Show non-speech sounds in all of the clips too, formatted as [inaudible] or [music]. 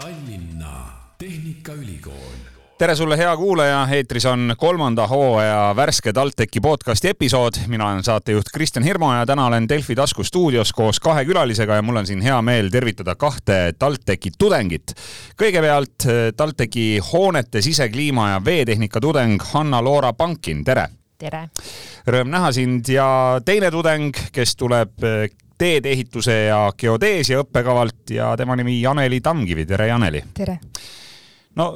Tallinna Tehnikaülikool. tere sulle, hea kuulaja, eetris on kolmanda hooaja värske TalTechi podcasti episood. mina olen saatejuht Kristjan Hirmu ja täna olen Delfi tasku stuudios koos kahe külalisega ja mul on siin hea meel tervitada kahte TalTechi tudengit. kõigepealt eh, TalTechi hoonete sisekliima ja veetehnika tudeng Hanna-Loora Pankin, tere! tere! Rõõm näha sind ja teine tudeng, kes tuleb eh, teedeehituse ja geodeesia õppekavalt ja tema nimi Janeli Tamkivi, tere Janeli! tere! no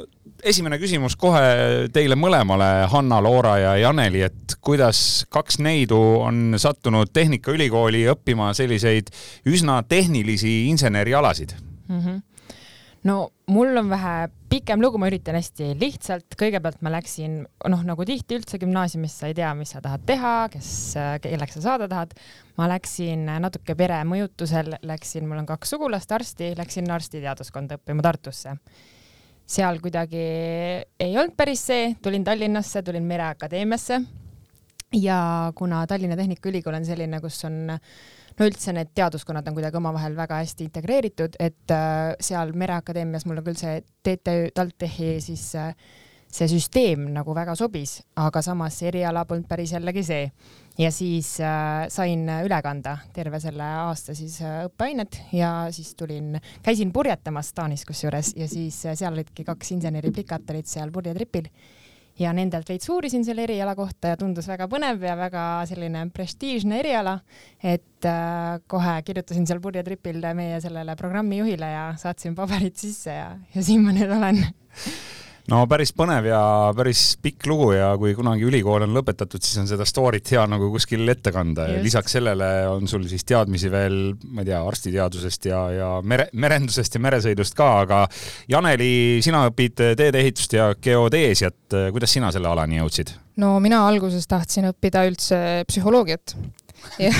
esimene küsimus kohe teile mõlemale, Hanna-Loora ja Janeli, et kuidas kaks neidu on sattunud Tehnikaülikooli õppima selliseid üsna tehnilisi insenerialasid mm? -hmm no mul on vähe pikem lugu, ma üritan hästi lihtsalt, kõigepealt ma läksin, noh, nagu tihti üldse gümnaasiumis sa ei tea, mis sa tahad teha, kes, kelleks sa saada tahad. ma läksin natuke pere mõjutusel, läksin, mul on kaks sugulast arsti, läksin arstiteaduskonda õppima Tartusse. seal kuidagi ei olnud päris see, tulin Tallinnasse, tulin Mereakadeemiasse. ja kuna Tallinna Tehnikaülikool on selline, kus on no üldse need teaduskonnad on kuidagi omavahel väga hästi integreeritud, et äh, seal Mereakadeemias mulle küll see TTÜ TalTechi siis äh, see süsteem nagu väga sobis, aga samas see eriala polnud päris jällegi see. ja siis äh, sain üle kanda terve selle aasta siis äh, õppeainet ja siis tulin, käisin purjetamas Taanis kusjuures ja siis äh, seal olidki kaks inseneriplikat olid seal purjetripil ja nendelt veits uurisin selle eriala kohta ja tundus väga põnev ja väga selline prestiižne eriala. et äh, kohe kirjutasin seal purjetripil meie sellele programmijuhile ja saatsin paberid sisse ja, ja siin ma nüüd olen [laughs] no päris põnev ja päris pikk lugu ja kui kunagi ülikool on lõpetatud, siis on seda story't hea nagu kuskil ette kanda ja lisaks sellele on sul siis teadmisi veel, ma ei tea, arstiteadusest ja, ja mere, merendusest ja meresõidust ka, aga Janeli, sina õpid teedeehitust ja geodeesiat. kuidas sina selle alani jõudsid? no mina alguses tahtsin õppida üldse psühholoogiat ja,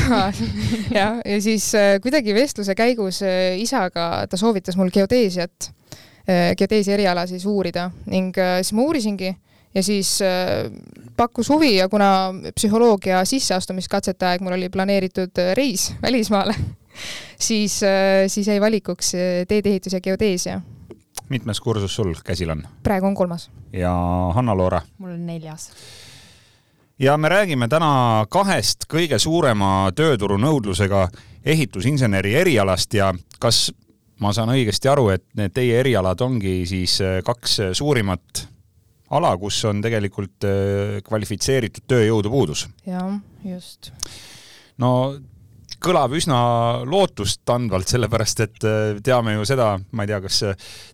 ja, ja siis kuidagi vestluse käigus äh, isaga ta soovitas mul geodeesiat Äh, geodeesia eriala siis uurida ning äh, siis ma uurisingi ja siis äh, pakkus huvi ja kuna psühholoogia sisseastumiskatsete aeg mul oli planeeritud reis [laughs] välismaale siis, siis jäi valikuks teedeehitus ja geodeesia. mitmes kursus sul käsil on? praegu on kolmas. ja Hanna-Loora? mul on neljas ja me räägime täna kahest kõige suurema tööturu nõudlusega ehitusinseneri erialast ja kas ma saan õigesti aru, et need teie erialad ongi siis äh, kaks äh, suurimat ala, kus on tegelikult äh, kvalifitseeritud tööjõudu puudus? jah, just. no kõlab üsna lootustandvalt, sellepärast et teame ju seda, ma ei tea, kas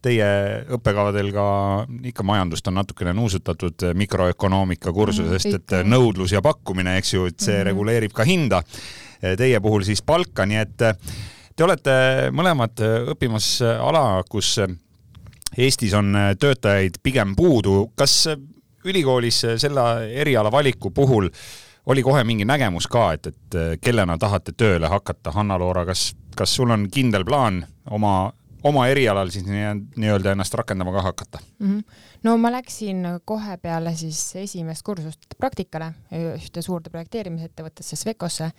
teie õppekavadel ka ikka majandust on natukene nuusutatud mikroökonoomika kursusest mm,, et nõudlus ja pakkumine, eks ju, et see mm -hmm. reguleerib ka hinda. Teie puhul siis palka, nii et Te olete mõlemad äh, õppimas äh, ala, kus äh, Eestis on töötajaid pigem puudu. kas ülikoolis selle eriala valiku puhul oli kohe mingi nägemus ka, et, et kellena tahate tööle hakata, Hanna-Loora, kas, kas sul on kindel plaan oma, oma erialal siis nii-öelda ennast rakendama ka hakata mm? -hmm. no ma läksin kohe peale siis esimest kursust praktikale ühte suurde projekteerimisettevõttesse Svekosse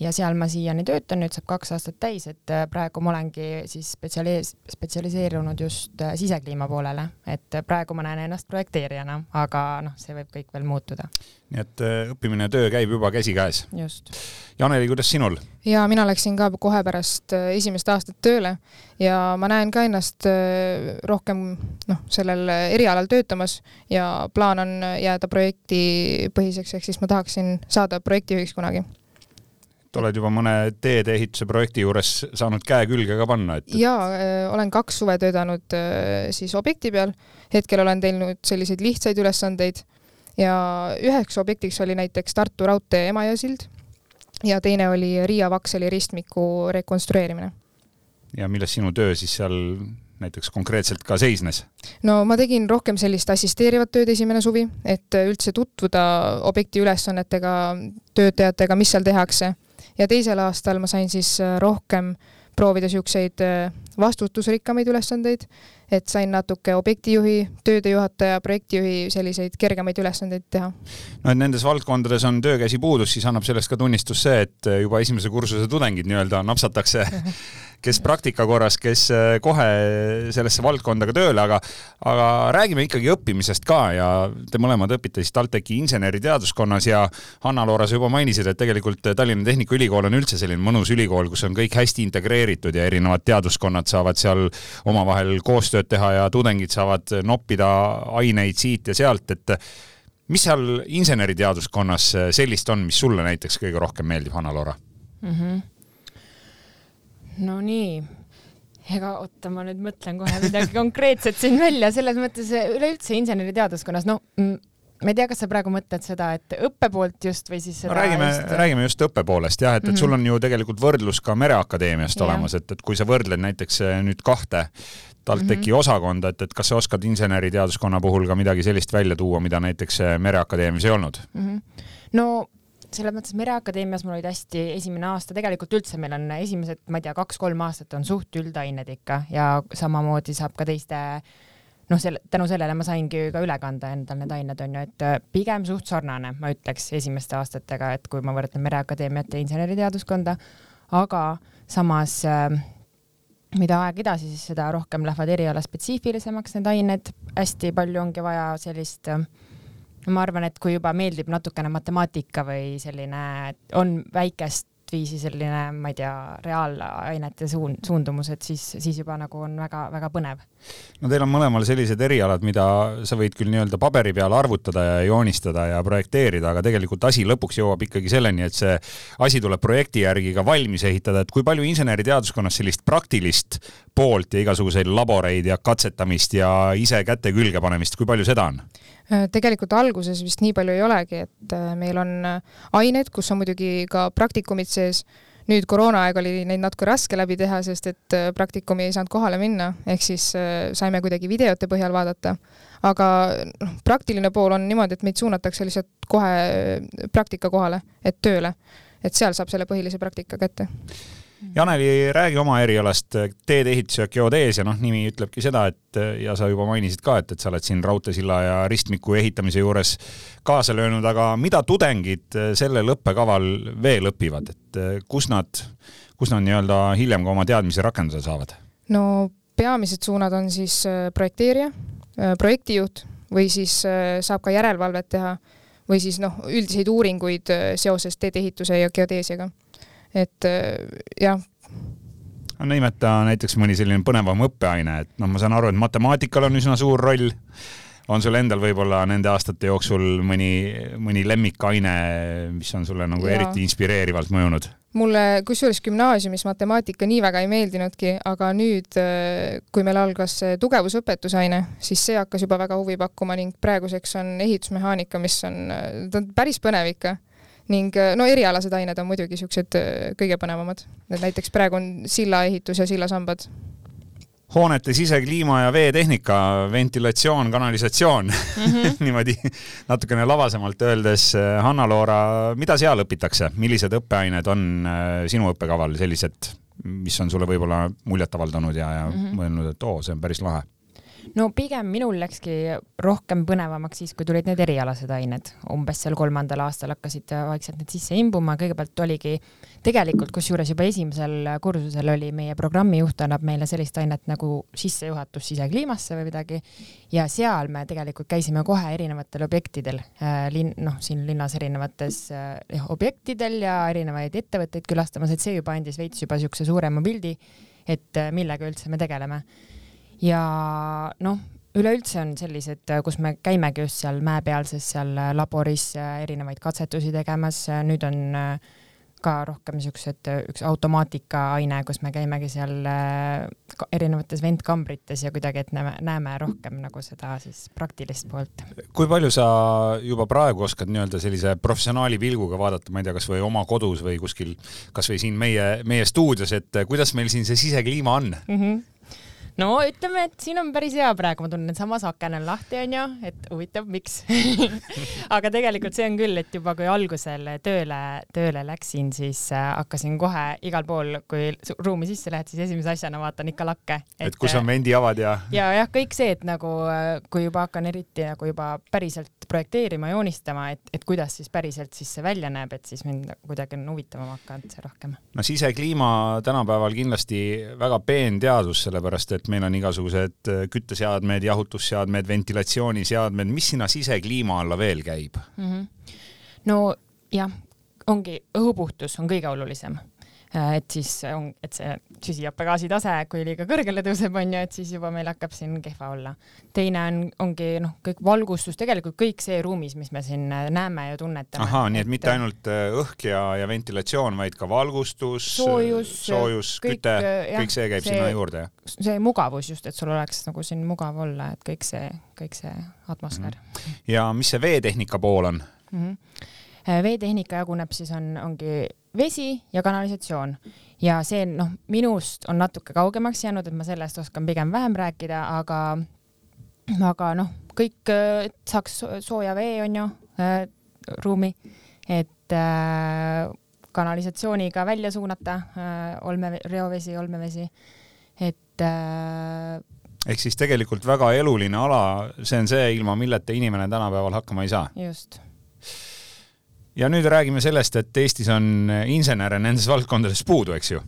ja seal ma siiani töötan, nüüd saab kaks aastat täis, et äh, praegu ma olengi siis spetsialis-, spetsialiseerunud just äh, sisekliima poolele, et äh, praegu ma näen ennast projekteerijana, aga noh, see võib kõik veel muutuda. nii et õppimine ja töö käib juba käsikäes? just. Janeli, kuidas sinul? ja mina läksin ka kohe pärast esimest aastat tööle ja ma näen ka ennast rohkem noh, sellel erialal töötamas ja plaan on jääda projektipõhiseks, ehk siis ma tahaksin saada projektijuhiks kunagi oled juba mõne teedeehituse projekti juures saanud käe külge ka panna, et, et...? jaa, äh, olen kaks suve töötanud äh, siis objekti peal, hetkel olen teinud selliseid lihtsaid ülesandeid ja üheks objektiks oli näiteks Tartu raudtee Emajõe sild ja teine oli Riia Vaksali ristmiku rekonstrueerimine. ja milles sinu töö siis seal näiteks konkreetselt ka seisnes? no ma tegin rohkem sellist assisteerivat tööd esimene suvi, et üldse tutvuda objekti ülesannetega, töötajatega, mis seal tehakse ja teisel aastal ma sain siis äh, rohkem proovida niisuguseid äh, vastutusrikkamaid ülesandeid, et sain natuke objektijuhi, töödejuhataja, projektijuhi selliseid kergemaid ülesandeid teha. no et nendes valdkondades on töökäsi puudus, siis annab sellest ka tunnistus see, et äh, juba esimese kursuse tudengid nii-öelda napsatakse [laughs] kes praktika korras, kes äh, kohe sellesse valdkonda ka tööle, aga, aga räägime ikkagi õppimisest ka ja te mõlemad õpite siis TalTechi inseneriteaduskonnas ja Hanna-Loora, sa juba mainisid, et tegelikult Tallinna Tehnikaülikool on üldse selline mõnus ülikool, kus on kõik hästi integreeritud ja erinevad teaduskonnad saavad seal omavahel koostööd teha ja tudengid saavad noppida aineid siit ja sealt, et mis seal inseneriteaduskonnas sellist on, mis sulle näiteks kõige rohkem meeldib, Hanna-Loora mm? -hmm no nii, ega oota, ma nüüd mõtlen kohe midagi konkreetset siin välja, selles mõttes üleüldse inseneriteaduskonnas, noh ma ei tea, kas sa praegu mõtled seda, et õppe poolt just või siis seda no räägime just..., räägime just õppe poolest jah, et, et mm -hmm. sul on ju tegelikult võrdlus ka Mereakadeemiast yeah. olemas, et, et kui sa võrdled näiteks eh, nüüd kahte TalTechi mm -hmm. osakonda, et, et kas sa oskad inseneriteaduskonna puhul ka midagi sellist välja tuua, mida näiteks eh, Mereakadeemias ei olnud mm? -hmm. no selles mõttes Mereakadeemias mul olid hästi esimene aasta, tegelikult üldse meil on esimesed, ma ei tea, kaks-kolm aastat on suht üldained ikka ja samamoodi saab ka teiste noh, selle, tänu sellele ma saingi ka üle kanda endal need ained onju, et äh, pigem suht sarnane, ma ütleks esimeste aastatega, et kui ma võrdlen Mereakadeemiat ja inseneriteaduskonda, aga samas äh, mida aeg edasi, siis seda rohkem lähevad erialaspetsiifilisemaks need ained, hästi palju ongi vaja sellist äh, ma arvan, et kui juba meeldib natukene matemaatika või selline, on väikest viisi selline, ma ei tea, reaalainete suund, suundumused, siis, siis juba nagu on väga-väga põnev. no teil on mõlemal sellised erialad, mida sa võid küll nii-öelda paberi peal arvutada ja joonistada ja projekteerida, aga tegelikult asi lõpuks jõuab ikkagi selleni, et see asi tuleb projekti järgi ka valmis ehitada, et kui palju inseneriteaduskonnas sellist praktilist poolt ja igasuguseid laboreid ja katsetamist ja ise käte külge panemist, kui palju seda on? Äh, tegelikult alguses vist nii palju ei olegi, et äh, meil on äh, ained, kus on muidugi ka praktikumid sees. nüüd koroonaaeg oli neid natuke raske läbi teha, sest et praktikumi ei saanud kohale minna, ehk siis saime kuidagi videote põhjal vaadata. aga noh, praktiline pool on niimoodi, et meid suunatakse lihtsalt kohe praktika kohale, et tööle, et seal saab selle põhilise praktika kätte Janeli, räägi oma erialast, teedeehitus ja geodeesia, noh, nimi ütlebki seda, et ja sa juba mainisid ka, et, et sa oled siin raudteesilla ja ristmiku ehitamise juures kaasa löönud, aga mida tudengid sellel õppekaval veel õpivad, et kus nad, kus nad nii-öelda hiljem ka oma teadmisi rakendada saavad? no peamised suunad on siis äh, projekteerija, äh, projektijuht või siis äh, saab ka järelevalvet teha või siis noh, üldiseid uuringuid seoses teedeehituse ja geodeesiaga et äh, jah. nimeta näiteks mõni selline põnevam õppeaine, et noh, ma saan aru, et matemaatikal on üsna suur roll. on sul endal võib-olla nende aastate jooksul mõni, mõni lemmikaine, mis on sulle nagu ja. eriti inspireerivalt mõjunud? mulle kusjuures gümnaasiumis matemaatika nii väga ei meeldinudki, aga nüüd, äh, kui meil algas tugevusõpetusaine, siis see hakkas juba väga huvi pakkuma ning praeguseks on ehitusmehaanika, mis on, äh, ta on päris põnev ikka ning äh, no erialased ained on muidugi niisugused äh, kõige põnevamad, et näiteks praegu on sillaehitus ja sillasambad hoonete sisekliima ja veetehnika, ventilatsioon, kanalisatsioon mm -hmm. [laughs] niimoodi natukene lavasemalt öeldes. Äh, Hanna-Loora, mida seal õpitakse, millised õppeained on sinu õppekaval sellised, mis on sulle võib-olla muljet avaldanud ja, ja mm -hmm. mõelnud, et oo, see on päris lahe no pigem minul läkski rohkem põnevamaks siis, kui tulid need erialased ained, umbes seal kolmandal aastal hakkasid vaikselt need sisse imbuma, kõigepealt oligi tegelikult, kusjuures juba esimesel kursusel oli meie programmijuht annab meile sellist ainet nagu sissejuhatus sisekliimasse või midagi. Ja seal me tegelikult käisime kohe erinevatel objektidel äh,, linn, noh, siin linnas erinevates äh, objektidel ja erinevaid ettevõtteid külastamas, et see juba andis veits juba siukse suurema pildi, et äh, millega üldse me tegeleme ja noh, üleüldse on sellised, kus me käimegi just seal mäepealses seal laboris erinevaid katsetusi tegemas, nüüd on äh, ka rohkem siuksed, üks automaatikaaine, kus me käimegi seal äh, erinevates ventkambrites ja kuidagi, et näeme, näeme rohkem nagu seda siis praktilist poolt. kui palju sa juba praegu oskad nii-öelda sellise professionaali pilguga vaadata, ma ei tea, kasvõi oma kodus või kuskil, kasvõi siin meie, meie stuudios, et kuidas meil siin see sisekliima on mm? -hmm no ütleme, et siin on päris hea praegu, ma tunnen, et samas aken on lahti, onju, et huvitav, miks [laughs] aga tegelikult see on küll, et juba kui algusel tööle, tööle läksin, siis äh, hakkasin kohe igal pool, kui ruumi sisse lähed, siis esimese asjana vaatan ikka lakke. et kus on vendiavad ja? ja jah, kõik see, et nagu äh, kui juba hakkan eriti nagu juba päriselt projekteerima, joonistama, et, et kuidas siis päriselt siis see välja näeb, et siis mind kuidagi on huvitavam hakanud see rohkem. no sisekliima tänapäeval kindlasti väga peen teadus, sellepärast et meil on igasugused äh, kütteseadmed, jahutusseadmed, ventilatsiooniseadmed, mis sinna sisekliima alla veel käib mm? -hmm. no jah, ongi õhupuhtus on kõige olulisem et siis on, et see süsihappegaasi tase, kui liiga kõrgele tõuseb, on ju, et siis juba meil hakkab siin kehva olla. teine on, ongi noh, kõik valgustus, tegelikult kõik see ruumis, mis me siin äh, näeme ja tunnetame. ahaa, nii et mitte ainult äh, õhk ja, ja ventilatsioon, vaid ka valgustus, soojus, soojus, küte, kõik see käib see, sinna juurde, jah? see mugavus just, et sul oleks nagu siin mugav olla, et kõik see, kõik see atmosfäär mm. -hmm. ja mis see veetehnika pool on mm? -hmm veetehnika jaguneb siis on, ongi vesi ja kanalisatsioon. Ja see noh, minust on natuke kaugemaks jäänud, et ma sellest oskan pigem vähem rääkida, aga, aga noh, kõik, et saaks sooja vee, on ju äh,, ruumi, et äh, kanalisatsiooniga välja suunata äh, olme, reovesi, olmevesi, et äh, ehk siis tegelikult väga eluline ala, see on see, ilma milleta inimene tänapäeval hakkama ei saa. just ja nüüd räägime sellest, et Eestis on insenere nendes valdkondades puudu, eks ju.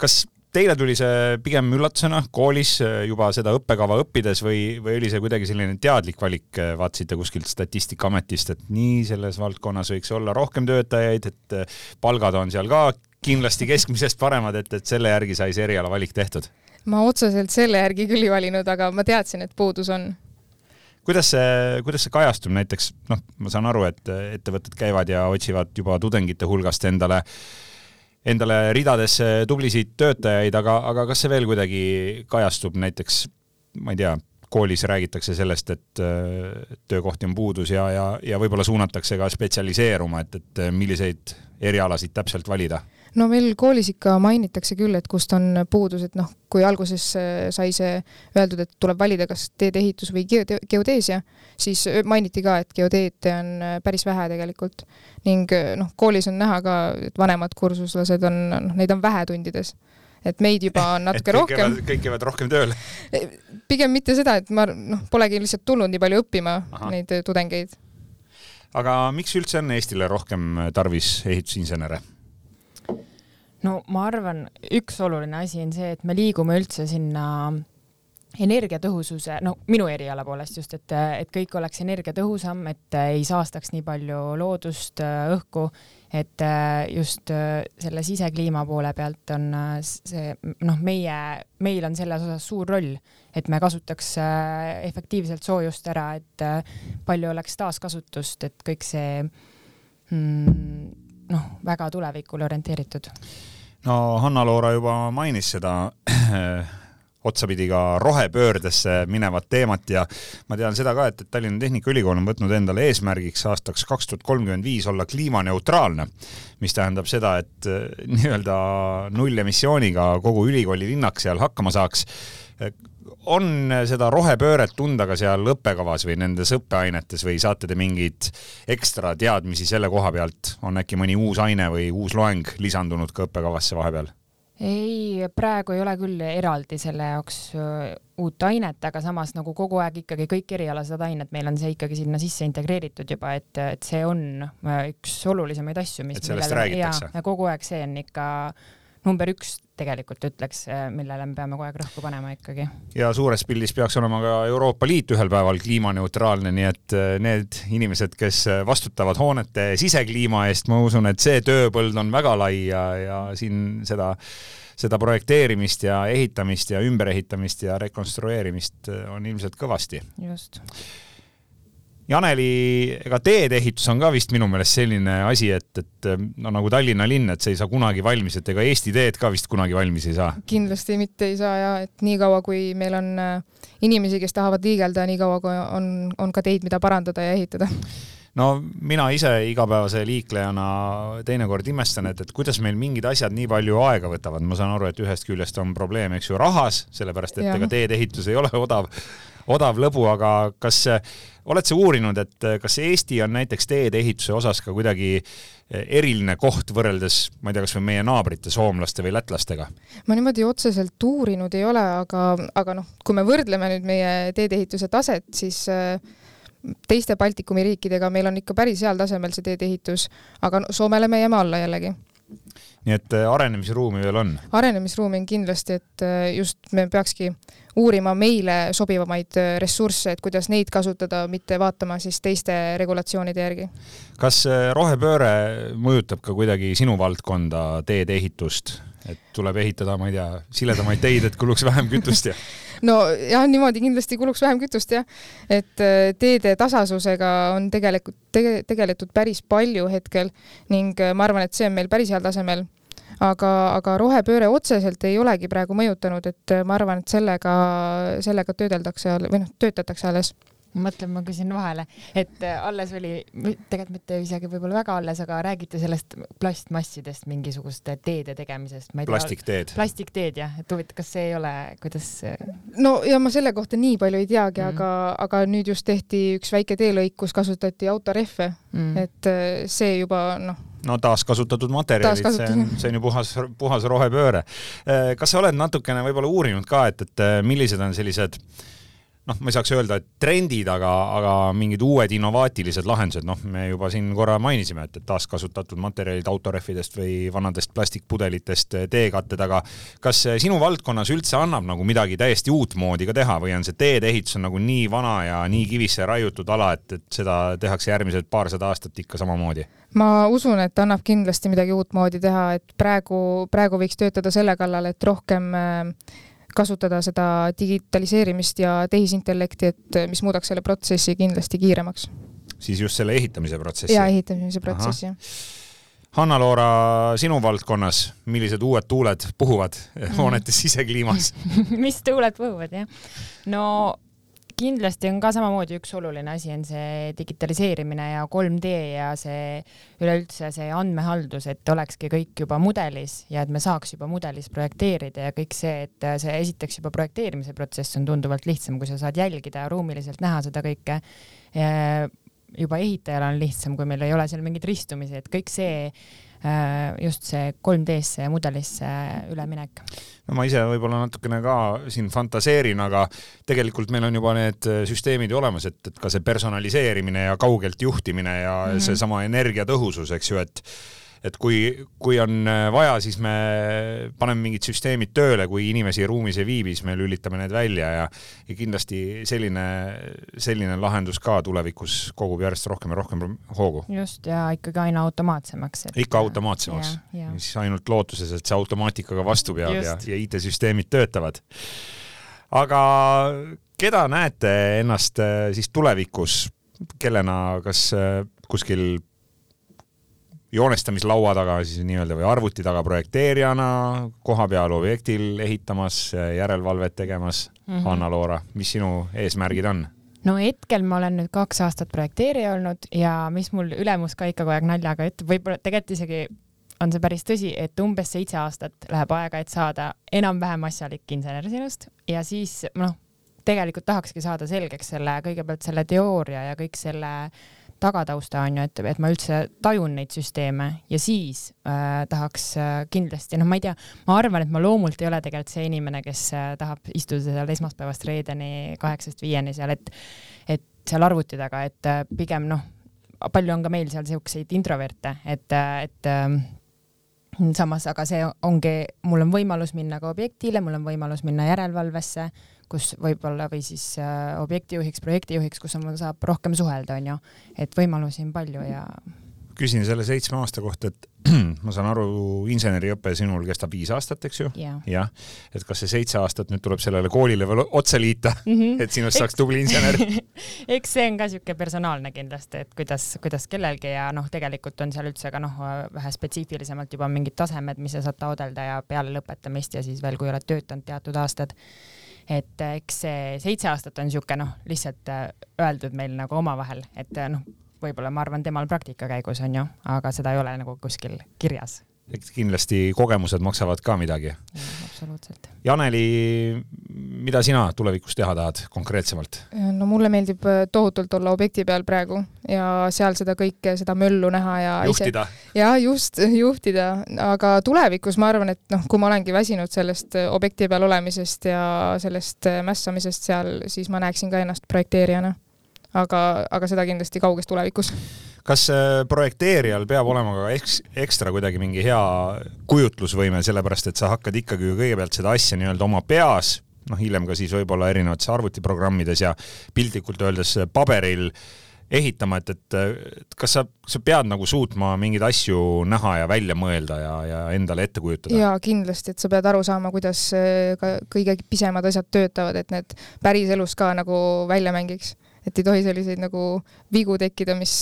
kas teile tuli see pigem üllatusena koolis juba seda õppekava õppides või, või oli see kuidagi selline teadlik valik, vaatasite kuskilt Statistikaametist, et nii selles valdkonnas võiks olla rohkem töötajaid, et palgad on seal ka kindlasti keskmisest paremad, et, et selle järgi sai see erialavalik tehtud? ma otseselt selle järgi küll ei valinud, aga ma teadsin, et puudus on kuidas see, kuidas see kajastub? Näiteks, noh, ma saan aru, et ettevõtted käivad ja otsivad juba tudengite hulgast endale, endale ridadesse tublisid töötajaid, aga, aga kas see veel kuidagi kajastub? Näiteks, ma ei tea, koolis räägitakse sellest, et töökohti on puudus ja, ja, ja võib-olla suunatakse ka spetsialiseeruma, et, et milliseid erialasid täpselt valida no meil koolis ikka mainitakse küll, et kust on puudus, et noh, kui alguses äh, sai see öeldud, et tuleb valida kas teedeehitus või geodeesia, siis äh, mainiti ka, et geodeete on äh, päris vähe tegelikult. ning noh, koolis on näha ka, et vanemad kursuslased on, noh, neid on vähe tundides et meid juba on [laughs] natuke kõik rohkem. kõik käivad rohkem tööle? pigem mitte seda, et ma noh, polegi lihtsalt tulnud nii palju õppima Aha. neid tudengeid. aga miks üldse on Eestile rohkem tarvis ehitusinsenere? No ma arvan, üks oluline asi on see, et me liigume üldse sinna energiatõhususe, no minu eriala poolest just, et, et kõik oleks energiatõhusam, et ei saastaks nii palju loodust, õhku, et just selle sisekliima poole pealt on see noh, meie, meil on selles osas suur roll, et me kasutaks efektiivselt soojust ära, et palju oleks taaskasutust, et kõik see mm, noh, väga tulevikule orienteeritud. No Hanna-Loora juba mainis seda [clears throat] otsapidi ka rohepöördesse minevat teemat ja ma tean seda ka, et, et Tallinna Tehnikaülikool on võtnud endale eesmärgiks aastaks kaks tuhat kolmkümmend viis olla kliimaneutraalne, mis tähendab seda, et eh, nii-öelda nullemissiooniga kogu ülikooli linnak seal hakkama saaks on seda rohepööret tunda ka seal õppekavas või nendes õppeainetes või saate te mingeid ekstra teadmisi selle koha pealt, on äkki mõni uus aine või uus loeng lisandunud ka õppekavasse vahepeal? ei, praegu ei ole küll eraldi selle jaoks uut ainet, aga samas nagu kogu aeg ikkagi kõik erialased ained, meil on see ikkagi sinna sisse integreeritud juba, et, et see on üks olulisemaid asju, mis et sellest millele, räägitakse? kogu aeg see on ikka number üks tegelikult ütleks, eh, millele me peame kogu aeg rõhku panema ikkagi. ja suures pildis peaks olema ka Euroopa Liit ühel päeval kliimaneutraalne, nii et eh, need inimesed, kes vastutavad hoonete sisekliima eest, ma usun, et see tööpõld on väga lai ja, ja siin seda seda projekteerimist ja ehitamist ja ümberehitamist ja rekonstrueerimist on ilmselt kõvasti. just Janeli, ega teedeehitus on ka vist minu meelest selline asi, et, et no nagu Tallinna linn, et see ei saa kunagi valmis, et ega Eesti teed ka vist kunagi valmis ei saa. kindlasti mitte ei saa ja et niikaua, kui meil on äh, inimesi, kes tahavad liigelda, niikaua kui on, on ka teid, mida parandada ja ehitada no mina ise igapäevase liiklejana teinekord imestan, et, et kuidas meil mingid asjad nii palju aega võtavad, ma saan aru, et ühest küljest on probleem, eks ju, rahas, sellepärast et ja. ega teedeehitus ei ole odav, odav lõbu, aga kas oled sa uurinud, et kas Eesti on näiteks teedeehituse osas ka kuidagi eriline koht võrreldes, ma ei tea, kas või meie naabrite, soomlaste või lätlastega? ma niimoodi otseselt uurinud ei ole, aga, aga noh, kui me võrdleme nüüd meie teedeehituse taset, siis äh, teiste Baltikumi riikidega meil on ikka päris heal tasemel see teedeehitus, aga no, Soomele me jääme alla jällegi. Nii et äh, arenemisruumi veel on? arenemisruumi on kindlasti, et äh, just me peakski uurima meile sobivamaid äh, ressursse, et kuidas neid kasutada, mitte vaatama siis teiste regulatsioonide järgi. kas rohepööre mõjutab ka kuidagi sinu valdkonda, teedeehitust? Et tuleb ehitada, ma ei tea, siledamaid teid, et kuluks vähem kütust ja [laughs] no jah, niimoodi kindlasti kuluks vähem kütust jah, et äh, teede tasasusega on tegelikult tege, tegeletud päris palju hetkel ning äh, ma arvan, et see on meil päris heal tasemel. Aga, aga rohepööre otseselt ei olegi praegu mõjutanud, et äh, ma arvan, et sellega, sellega töödeldakse või noh, töötatakse alles mõtlen, ma küsin vahele, et äh, alles oli, tegelikult mitte isegi võib-olla väga alles, aga räägiti sellest plastmassidest mingisuguste teede tegemisest. plastikteed. plastikteed jah, et huvitav, kas see ei ole, kuidas? no ja ma selle kohta nii palju ei teagi mm., aga, aga nüüd just tehti üks väike teelõik, kus kasutati autorehve mm., et äh, see juba noh no taaskasutatud materjalid, see on, see on ju puhas, puhas rohepööre. Äh, kas sa oled natukene võib-olla uurinud ka, et, et millised on sellised äh, noh, ma ei saaks öelda, et trendid, aga, aga mingid uued innovaatilised lahendused, noh, me juba siin korra mainisime, et, et taaskasutatud materjalid autorehvidest või vanadest plastikpudelitest teekatted, aga kas sinu valdkonnas üldse annab nagu midagi täiesti uutmoodi ka teha või on see teedeehitus on nagu nii vana ja nii kivisse raiutud ala, et, et seda tehakse järgmised paarsada aastat ikka samamoodi? ma usun, et annab kindlasti midagi uutmoodi teha, et praegu, praegu võiks töötada selle kallal, et rohkem äh, kasutada seda digitaliseerimist ja tehisintellekti, et mis muudaks selle protsessi kindlasti kiiremaks. siis just selle ehitamise protsessi? jaa, ehitamise protsessi, jah. Hanna-Loora, sinu valdkonnas, millised uued tuuled puhuvad hoonete sisekliimas [laughs] mis tuuled puhuvad, jah? no kindlasti on ka samamoodi üks oluline asi on see digitaliseerimine ja 3D ja see üleüldse see andmehaldus, et olekski kõik juba mudelis ja et me saaks juba mudelis projekteerida ja kõik see, et see esiteks juba projekteerimise protsess on tunduvalt lihtsam, kui sa saad jälgida ja ruumiliselt näha seda kõike. juba ehitajal on lihtsam, kui meil ei ole seal mingeid ristumisi, et kõik see just see 3D-sse ja mudelisse üleminek. no ma ise võib-olla natukene ka siin fantaseerin, aga tegelikult meil on juba need süsteemid ju olemas, et, et ka see personaliseerimine ja kaugelt juhtimine ja mm -hmm. seesama energiatõhusus, eks ju, et et kui, kui on äh, vaja, siis me paneme mingid süsteemid tööle, kui inimesi ruumis ei viibi, siis me lülitame need välja ja, ja kindlasti selline, selline lahendus ka tulevikus kogub järjest rohkem ja rohkem hoogu. just, ja ikkagi aina automaatsemaks et.... ikka automaatsemaks. siis ainult lootuses, et see automaatikaga vastu peab just. ja, ja IT-süsteemid töötavad. aga keda näete ennast äh, siis tulevikus, kellena, kas äh, kuskil joonestamislaua taga siis nii-öelda või arvuti taga projekteerijana, kohapeal objektil ehitamas, järelevalvet tegemas mm -hmm.. Hanna-Loora, mis sinu eesmärgid on? no hetkel ma olen nüüd kaks aastat projekteerija olnud ja mis mul ülemus ka ikka kogu aeg naljaga ütleb, võib-olla tegelikult isegi on see päris tõsi, et umbes seitse aastat läheb aega, et saada enam-vähem asjalik insener sinust ja siis noh, tegelikult tahakski saada selgeks selle, kõigepealt selle teooria ja kõik selle äh, tagatausta on ju, et, et ma üldse tajun neid süsteeme ja siis äh, tahaks äh, kindlasti, noh, ma ei tea, ma arvan, et ma loomult ei ole tegelikult see inimene, kes äh, tahab istuda seal esmaspäevast reedeni kaheksast viieni seal, et, et seal arvuti taga, et äh, pigem noh, palju on ka meil seal siukseid introverte, et, äh, et äh, samas, aga see ongi, mul on võimalus minna ka objektile, mul on võimalus minna järelevalvesse kus võib-olla või siis äh, objektijuhiks, projektijuhiks, kus on, saab rohkem suhelda, onju, et võimalusi on palju ja. Küsin selle seitsme aasta kohta, et [clears throat] ma saan aru, inseneriõpe sinul kestab viis aastat, eks ju? jah ja. ja., et kas see seitse aastat nüüd tuleb sellele koolile veel otsa liita mm, -hmm. et sinust saaks tubli insener [laughs] eks see on ka siuke personaalne kindlasti, et kuidas, kuidas kellelgi ja noh, tegelikult on seal üldse ka noh, vähe spetsiifilisemalt juba mingid tasemed, mis sa saad taodelda ja peale lõpetamist ja siis veel, kui oled töötanud teatud aastad et äh, eks see seitse aastat on niisugune noh, lihtsalt äh, öeldud meil nagu omavahel, et äh, noh, võib-olla ma arvan, temal praktika käigus on ju, aga seda ei ole nagu kuskil kirjas. eks kindlasti kogemused maksavad ka midagi. absoluutselt. Janeli, mida sina tulevikus teha tahad konkreetsemalt? no mulle meeldib äh, tohutult olla objekti peal praegu ja seal seda kõike, seda möllu näha ja juhtida. ja just, [laughs] juhtida, aga tulevikus ma arvan, et noh, kui ma olengi väsinud sellest äh, objekti peal olemisest ja sellest äh, mässamisest seal, siis ma näeksin ka ennast projekteerijana. Aga, aga seda kindlasti kauges tulevikus kas projekteerijal peab olema ka eks, ekstra kuidagi mingi hea kujutlusvõime, sellepärast et sa hakkad ikkagi ju kõigepealt seda asja nii-öelda oma peas, noh hiljem ka siis võib-olla erinevates arvutiprogrammides ja piltlikult öeldes paberil ehitama, et, et kas sa, sa pead nagu suutma mingeid asju näha ja välja mõelda ja, ja endale ette kujutada? jaa, kindlasti, et sa pead aru saama, kuidas ka kõige pisemad asjad töötavad, et need päriselus ka nagu välja mängiks et ei tohi selliseid nagu vigu tekkida, mis,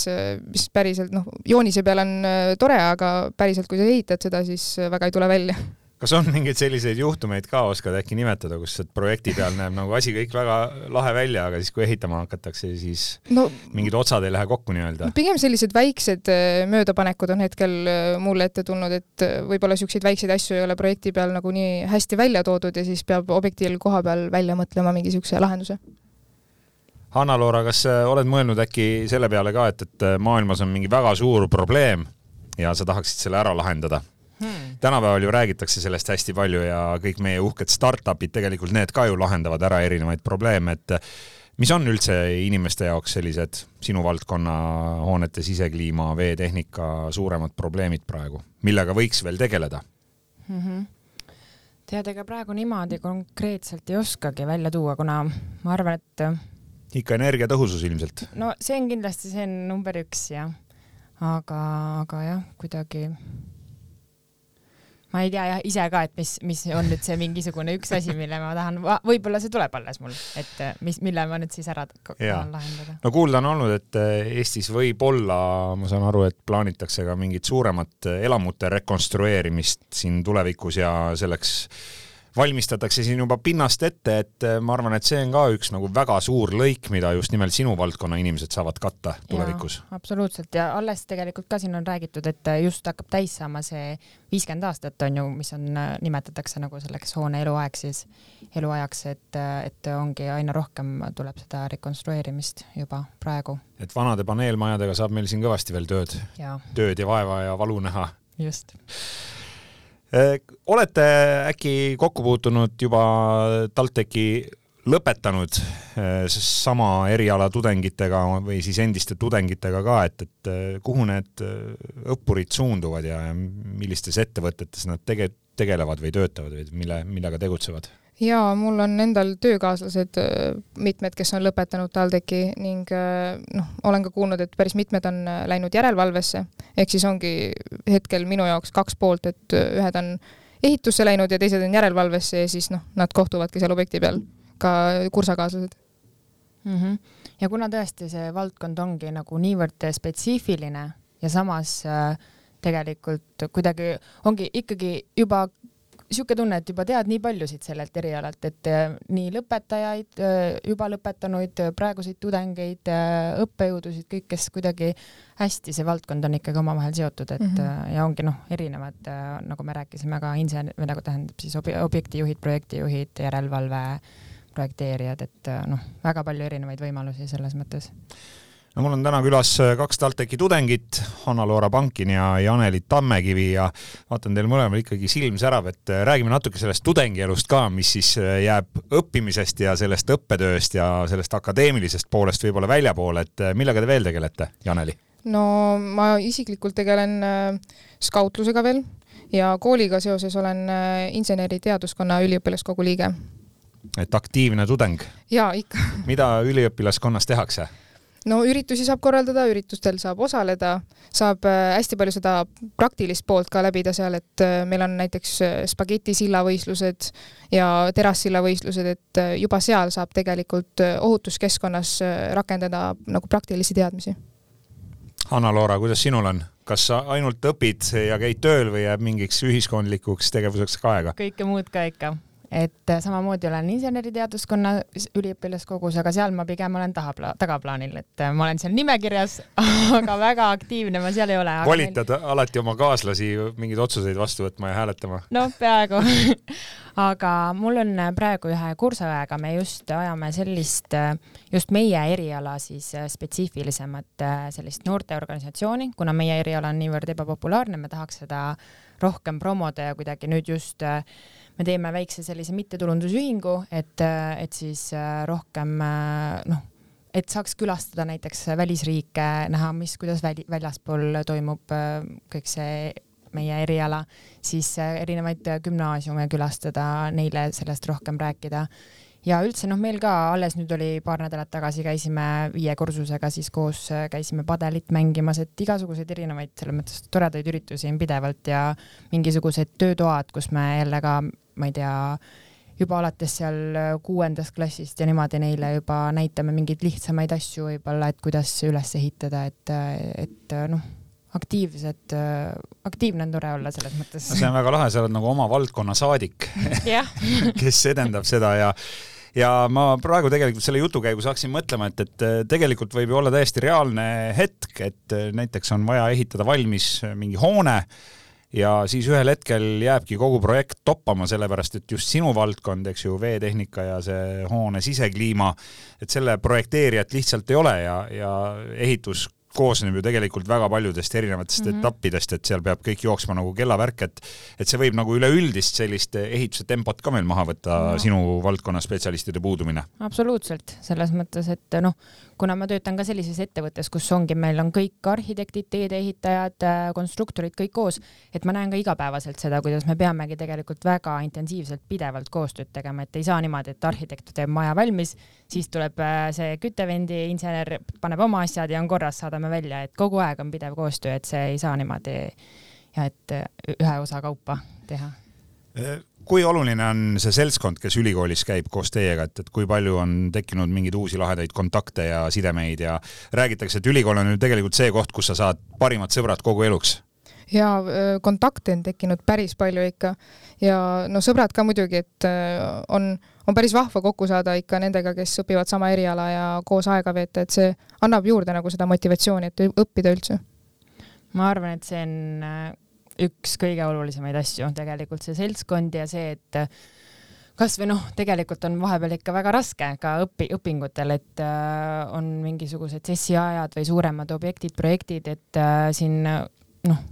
mis päriselt noh, joonise peal on äh, tore, aga päriselt, kui sa ehitad seda, siis äh, väga ei tule välja. kas on mingeid selliseid juhtumeid ka, oskad äkki nimetada, kus projekti peal näeb nagu asi kõik väga lahe välja, aga siis, kui ehitama hakatakse, siis no, mingid otsad ei lähe kokku nii-öelda? pigem sellised väiksed äh, möödapanekud on hetkel mulle ette tulnud, et võib-olla niisuguseid väikseid asju ei ole projekti peal nagu nii hästi välja toodud ja siis peab objektil koha peal välja mõtlema mingi niisuguse lahenduse Hanna-Loora, kas äh, oled mõelnud äkki selle peale ka, et, et äh, maailmas on mingi väga suur probleem ja sa tahaksid selle ära lahendada hmm.? tänapäeval ju räägitakse sellest hästi palju ja kõik meie uhked startup'id tegelikult need ka ju lahendavad ära erinevaid probleeme, et äh, mis on üldse inimeste jaoks sellised sinu valdkonna hoonete sisekliima, veetehnika suuremad probleemid praegu, millega võiks veel tegeleda mm? -hmm tead, ega praegu niimoodi konkreetselt ei oskagi välja tuua, kuna ma arvan, et ikka energiatõhusus ilmselt. no see on kindlasti, see on number üks jah, aga, aga jah, kuidagi ma ei tea jah ise ka, et mis, mis on nüüd see mingisugune üks asi, mille ma tahan, võib-olla see tuleb alles mul, et mis, mille ma nüüd siis ära tahan lahendada. no kuulda on olnud, et eh, Eestis võib-olla, ma saan aru, et plaanitakse ka mingit suuremat elamute rekonstrueerimist siin tulevikus ja selleks valmistatakse siin juba pinnast ette, et äh, ma arvan, et see on ka üks nagu väga suur lõik, mida just nimelt sinu valdkonna inimesed saavad katta tulevikus. absoluutselt ja alles tegelikult ka siin on räägitud, et äh, just hakkab täis saama see viiskümmend aastat on ju, mis on, äh, nimetatakse nagu selleks hoone eluaeg siis, eluajaks, et, et ongi aina rohkem tuleb seda rekonstrueerimist juba praegu. et vanade paneelmajadega saab meil siin kõvasti veel tööd, tööd ja vaeva ja valu näha. just olete äkki kokku puutunud juba TalTechi lõpetanud äh, sama eriala tudengitega või siis endiste tudengitega ka, et, et äh, kuhu need õppurid suunduvad ja millistes ettevõtetes nad tege-, tegelevad või töötavad või mille, millega tegutsevad? Jaa, mul on endal töökaaslased äh, mitmed, kes on lõpetanud TalTechi ning äh, noh, olen ka kuulnud, et päris mitmed on äh, läinud järelevalvesse, ehk siis ongi hetkel minu jaoks kaks poolt, et ühed on ehitusse läinud ja teised on järelevalvesse ja siis noh, nad kohtuvadki seal objekti peal, ka kursakaaslased mm. -hmm. ja kuna tõesti see valdkond ongi nagu niivõrd spetsiifiline ja samas äh, tegelikult kuidagi ongi ikkagi juba niisugune tunne, et juba tead nii paljusid sellelt erialalt, et äh, nii lõpetajaid, äh, juba lõpetanuid, äh, praeguseid tudengeid, õppejõudusid, kõik, kes kuidagi hästi see valdkond on ikkagi omavahel seotud, et mm -hmm. ja ongi noh, erinevad, nagu me rääkisime ka insener, või nagu tähendab siis obi objektijuhid, projektijuhid, järelevalve, projekteerijad, et noh, väga palju erinevaid võimalusi selles mõttes no mul on täna külas äh, kaks TalTechi tudengit, Hanna-Loora Pankin ja Janeli Tammekivi ja vaatan teil mõlemal ikkagi silm särav, et äh, räägime natuke sellest tudengielust ka, mis siis äh, jääb õppimisest ja sellest õppetööst ja sellest akadeemilisest poolest võib-olla väljapoole, et millega te veel tegelete, Janeli? no ma isiklikult tegelen skautlusega veel ja kooliga seoses olen inseneriteaduskonna üliõpilaskogu liige. et aktiivne tudeng? jaa, ikka mida üliõpilaskonnas tehakse? No üritusi saab korraldada, üritustel saab osaleda, saab äh, hästi palju seda praktilist poolt ka läbida seal, et äh, meil on näiteks äh, spagetisilla-võistlused ja terassilla-võistlused, et juba seal saab tegelikult ohutuskeskkonnas rakendada nagu praktilisi teadmisi. Hanna-Loora, kuidas sinul on? kas sa ainult õpid ja käid tööl või jääb mingiks ühiskondlikuks tegevuseks ka aega? kõike muud ka ikka et äh, samamoodi olen inseneriteaduskonna üliõpilaskogus, aga seal ma pigem olen taha, tagaplaanil, et äh, ma olen seal nimekirjas, [laughs] aga väga aktiivne ma seal ei ole. volitad alati oma kaaslasi mingeid otsuseid vastu võtma ja hääletama? noh, peaaegu. [laughs] aga mul on praegu ühe kursaõega, me just ajame sellist, just meie eriala siis äh, spetsiifilisemat äh, sellist noorteorganisatsiooni, kuna meie eriala on niivõrd ebapopulaarne, me tahaks seda rohkem promoda ja kuidagi nüüd just äh, me teeme väikse sellise mittetulundusühingu, et, et siis äh, rohkem äh, noh, et saaks külastada näiteks välisriike, näha, mis, kuidas väli, väljaspool toimub äh, kõik see meie eriala, siis erinevaid gümnaasiume külastada, neile sellest rohkem rääkida. Ja üldse noh, meil ka alles nüüd oli paar nädalat tagasi käisime viie kursusega siis koos äh, käisime padelit mängimas, et igasuguseid erinevaid selles mõttes toredaid üritusi on pidevalt ja mingisugused töötoad, kus me jälle ka, ma ei tea, juba alates seal äh, kuuendast klassist ja niimoodi neile juba näitame mingeid lihtsamaid asju võib-olla, et kuidas üles ehitada, et, et äh, noh, aktiivsed, aktiivne on tore olla selles mõttes. see on väga lahe, sa oled nagu oma valdkonna saadik, [laughs] kes edendab seda ja ja ma praegu tegelikult selle jutu käigus hakkasin mõtlema, et, et tegelikult võib ju olla täiesti reaalne hetk, et näiteks on vaja ehitada valmis mingi hoone ja siis ühel hetkel jääbki kogu projekt toppama, sellepärast et just sinu valdkond, eks ju, veetehnika ja see hoone sisekliima, et selle projekteerijat lihtsalt ei ole ja, ja ehitus koosneb ju tegelikult väga paljudest erinevatest mm. -hmm. etappidest, et seal peab kõik jooksma nagu kellavärk, et et see võib nagu üleüldist sellist ehituse tempot ka meil maha võtta no., sinu valdkonna spetsialistide puudumine. absoluutselt, selles mõttes, et noh, kuna ma töötan ka sellises ettevõttes, kus ongi, meil on kõik arhitektid, teedeehitajad, konstruktorid kõik koos, et ma näen ka igapäevaselt seda, kuidas me peamegi tegelikult väga intensiivselt pidevalt koostööd tegema, et ei saa niimoodi, et arhitekt teeb maja valmis, siis tuleb äh, see küttevendi insener, paneb oma asjad ja on korras, saadame välja, et kogu aeg on pidev koostöö, et see ei saa niimoodi ja et äh, ühe osa kaupa teha kui oluline on see seltskond, kes ülikoolis käib koos teiega, et, et kui palju on tekkinud mingeid uusi lahedaid kontakte ja sidemeid ja räägitakse, et ülikool on ju tegelikult see koht, kus sa saad parimad sõbrad kogu eluks. Ja kontakte on tekkinud päris palju ikka ja no sõbrad ka muidugi, et on, on päris vahva kokku saada ikka nendega, kes õpivad sama eriala ja koos aega veeta, et see annab juurde nagu seda motivatsiooni, et õppida üldse. ma arvan, et see on üks kõige olulisemaid asju tegelikult see seltskond ja see, et kasvõi noh, tegelikult on vahepeal ikka väga raske ka õpi, õpingutel, et äh, on mingisugused sessiajad või suuremad objektid, projektid, et äh, siin noh,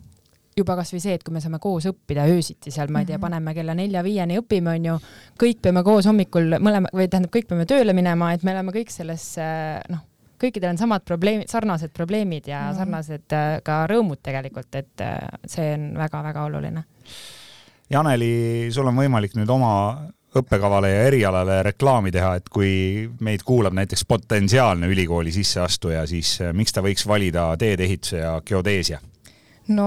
juba kasvõi see, et kui me saame koos õppida öösiti seal, ma ei tea, Mhm. paneme kella nelja-viieni õpime, onju, kõik peame koos hommikul mõlema või tähendab, kõik peame tööle minema, et me oleme kõik selles äh, noh, kõikidel on samad probleemid, sarnased probleemid ja Mhm. sarnased äh, ka rõõmud tegelikult, et äh, see on väga-väga oluline. Janeli, sul on võimalik nüüd oma õppekavale ja erialale reklaami teha, et kui meid kuulab näiteks potentsiaalne ülikooli sisseastuja, siis miks ta võiks valida teedeehituse ja geodeesia? No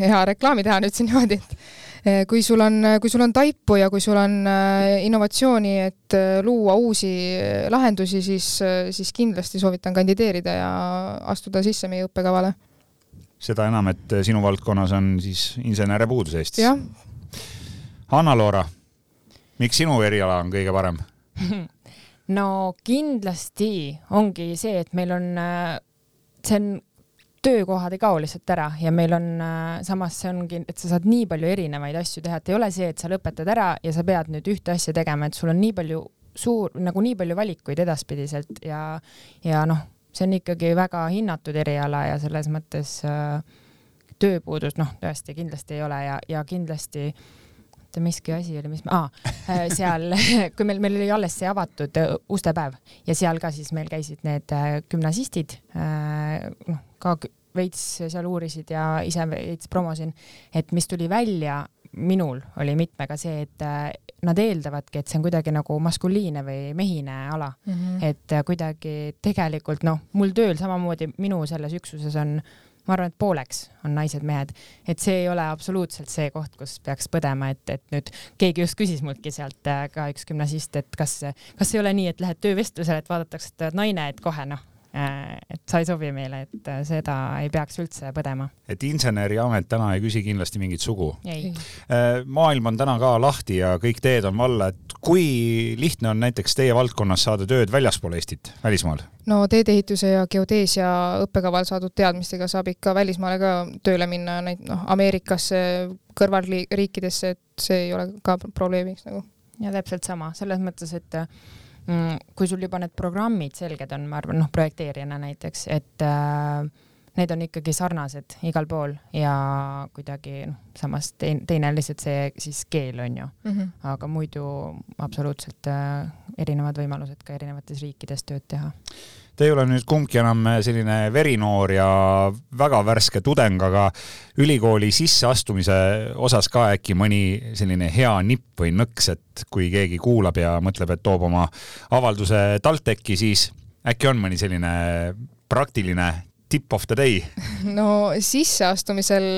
hea reklaami teha nüüd siin niimoodi, et eh, kui sul on, kui sul on taipu ja kui sul on eh, innovatsiooni, et eh, luua uusi lahendusi, siis, siis kindlasti soovitan kandideerida ja astuda sisse meie õppekavale. seda enam, et sinu valdkonnas on siis insenere puudus Eestis. jah, Anna-Loora, miks sinu eriala on kõige parem? [laughs] no kindlasti ongi see, et meil on, see on, töökohad ei kao lihtsalt ära ja meil on äh, samas see ongi, et sa saad nii palju erinevaid asju teha, et ei ole see, et sa lõpetad ära ja sa pead nüüd ühte asja tegema, et sul on nii palju suur, nagu nii palju valikuid edaspidiselt ja, ja noh, see on ikkagi väga hinnatud eriala ja selles mõttes äh, tööpuudust noh, tõesti kindlasti ei ole ja, ja kindlasti oota, miski asi oli, mis ma ah,, seal, [laughs] kui meil, meil oli alles see avatud äh, ustepäev ja seal ka siis meil käisid need äh, gümnasistid äh,, noh ka veits seal uurisid ja ise veits promosin, et mis tuli välja minul oli mitmega see, et äh, nad eeldavadki, et see on kuidagi nagu maskuliinne või mehine ala Mhm. et äh, kuidagi tegelikult noh, mul tööl samamoodi minu selles üksuses on, ma arvan, et pooleks on naised-mehed, et see ei ole absoluutselt see koht, kus peaks põdema, et, et nüüd keegi just küsis multki sealt äh, ka üks gümnasist, et kas, kas ei ole nii, et lähed töövestlusele, et vaadatakse, et oled naine, et kohe noh, et sa ei sobi meile, et seda ei peaks üldse põdema. et inseneriamet täna ei küsi kindlasti mingit sugu? ei. maailm on täna ka lahti ja kõik teed on valla, et kui lihtne on näiteks teie valdkonnas saada tööd väljaspool Eestit, välismaal? no teedeehituse ja geodeesia õppekaval saadud teadmistega saab ikka välismaale ka tööle minna, neid noh, Ameerikasse, kõrvalriikidesse, et see ei ole ka probleemiks nagu. ja täpselt sama, selles mõttes, et kui sul juba need programmid selged on, ma arvan, noh, projekteerijana näiteks, et äh, need on ikkagi sarnased igal pool ja kuidagi noh, samas teine, teine lihtsalt see siis keel on ju mm, -hmm. aga muidu absoluutselt äh, erinevad võimalused ka erinevates riikides tööd teha Te ei ole nüüd kumbki enam selline verinoor ja väga värske tudeng, aga ülikooli sisseastumise osas ka äkki mõni selline hea nipp või nõks, et kui keegi kuulab ja mõtleb, et toob oma avalduse TalTechi, siis äkki on mõni selline praktiline tip of the day? [laughs] no sisseastumisel,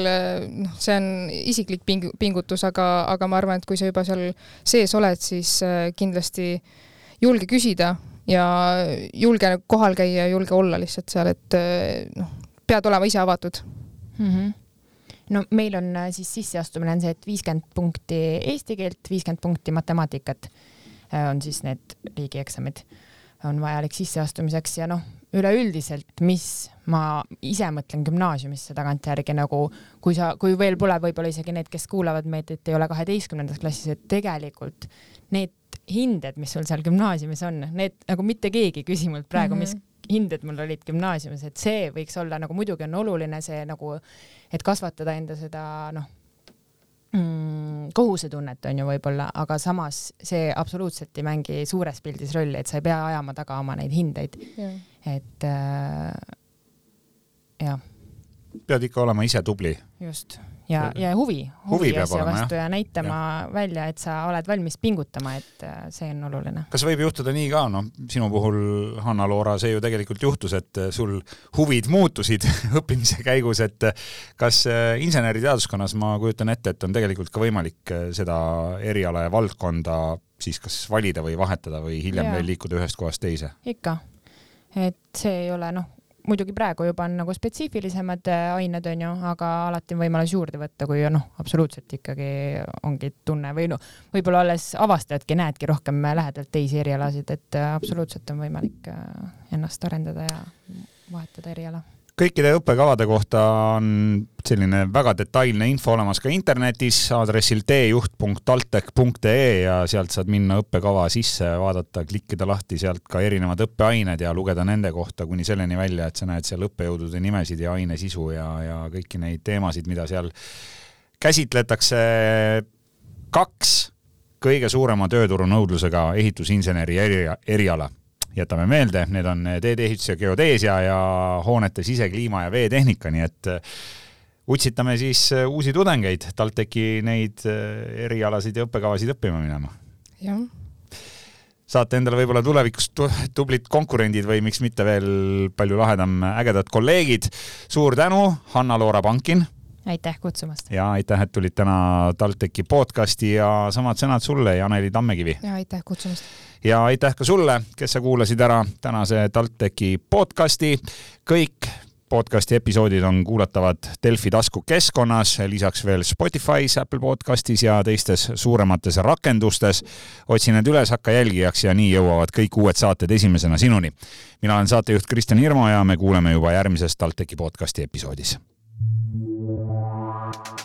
noh, see on isiklik ping-, pingutus, aga, aga ma arvan, et kui sa juba seal sees oled, siis äh, kindlasti julge küsida ja julge kohal käia julge olla lihtsalt seal, et noh, pead olema ise avatud mm. -hmm no meil on äh, siis sisseastumine on see, et viiskümmend punkti eesti keelt, viiskümmend punkti matemaatikat äh, on siis need riigieksamid, on vajalik sisseastumiseks ja noh, üleüldiselt, mis ma ise mõtlen gümnaasiumisse tagantjärgi nagu, kui sa, kui veel pole võib-olla isegi need, kes kuulavad meid, et ei ole kaheteistkümnendas klassis, et tegelikult need hinded, mis sul seal gümnaasiumis on, need nagu mitte keegi ei küsi mult praegu mm, -hmm. mis hinded mul olid gümnaasiumis, et see võiks olla nagu muidugi on oluline see nagu, et kasvatada enda seda noh mm,, kohusetunnet on ju võib-olla, aga samas see absoluutselt ei mängi suures pildis rolli, et sa ei pea ajama taga oma neid hindeid yeah.. et äh, jah. pead ikka olema ise tubli. just ja, ja huvi, huvi, huvi asja olema, vastu ja näitama ja. välja, et sa oled valmis pingutama, et äh, see on oluline. kas võib juhtuda nii ka, noh, sinu puhul, Hanna-Loora, see ju tegelikult juhtus, et äh, sul huvid muutusid [laughs] õppimise käigus, et äh, kas inseneriteaduskonnas ma kujutan ette, et on tegelikult ka võimalik seda eriala ja valdkonda siis kas valida või vahetada või hiljem ja. veel liikuda ühest kohast teise? ikka, et see ei ole noh muidugi praegu juba on nagu spetsiifilisemad äh, ained, onju, aga alati on võimalus juurde võtta, kui noh, absoluutselt ikkagi ongi tunne või noh, võib-olla alles avastadki, näedki rohkem lähedalt teisi erialasid, et äh, absoluutselt on võimalik äh, ennast arendada ja vahetada eriala kõikide õppekavade kohta on selline väga detailne info olemas ka internetis aadressil teejuht.altec.ee ja sealt saad minna õppekava sisse, vaadata, klikkida lahti sealt ka erinevad õppeained ja lugeda nende kohta kuni selleni välja, et sa näed seal õppejõudude nimesid ja aine sisu ja, ja kõiki neid teemasid, mida seal käsitletakse. kaks kõige suurema tööturunõudlusega ehitusinseneri eriala jätame meelde, need on teedeehitus ja geodeesia ja hoonete sisekliima ja veetehnika, nii et äh, utsitame siis äh, uusi tudengeid TalTechi neid äh, erialasid ja õppekavasid õppima minema. jah saate endale võib-olla tulevikus tublid konkurendid või miks mitte veel palju lahedam ägedad kolleegid. suur tänu, Hanna-Loora Pankin. Aitäh kutsumast. ja aitäh, et tulid täna TalTechi podcasti ja samad sõnad sulle, Janeli Tammekivi. ja aitäh kutsumast ja aitäh ka sulle, kes sa kuulasid ära tänase TalTechi podcasti. kõik podcasti episoodid on kuulatavad Delfi taskukeskkonnas, lisaks veel Spotify's, Apple podcastis ja teistes suuremates rakendustes. otsi need üles, hakka jälgijaks ja nii jõuavad kõik uued saated esimesena sinuni. mina olen saatejuht Kristjan Hirmu ja me kuuleme juba järgmises TalTechi podcasti episoodis. Thank you.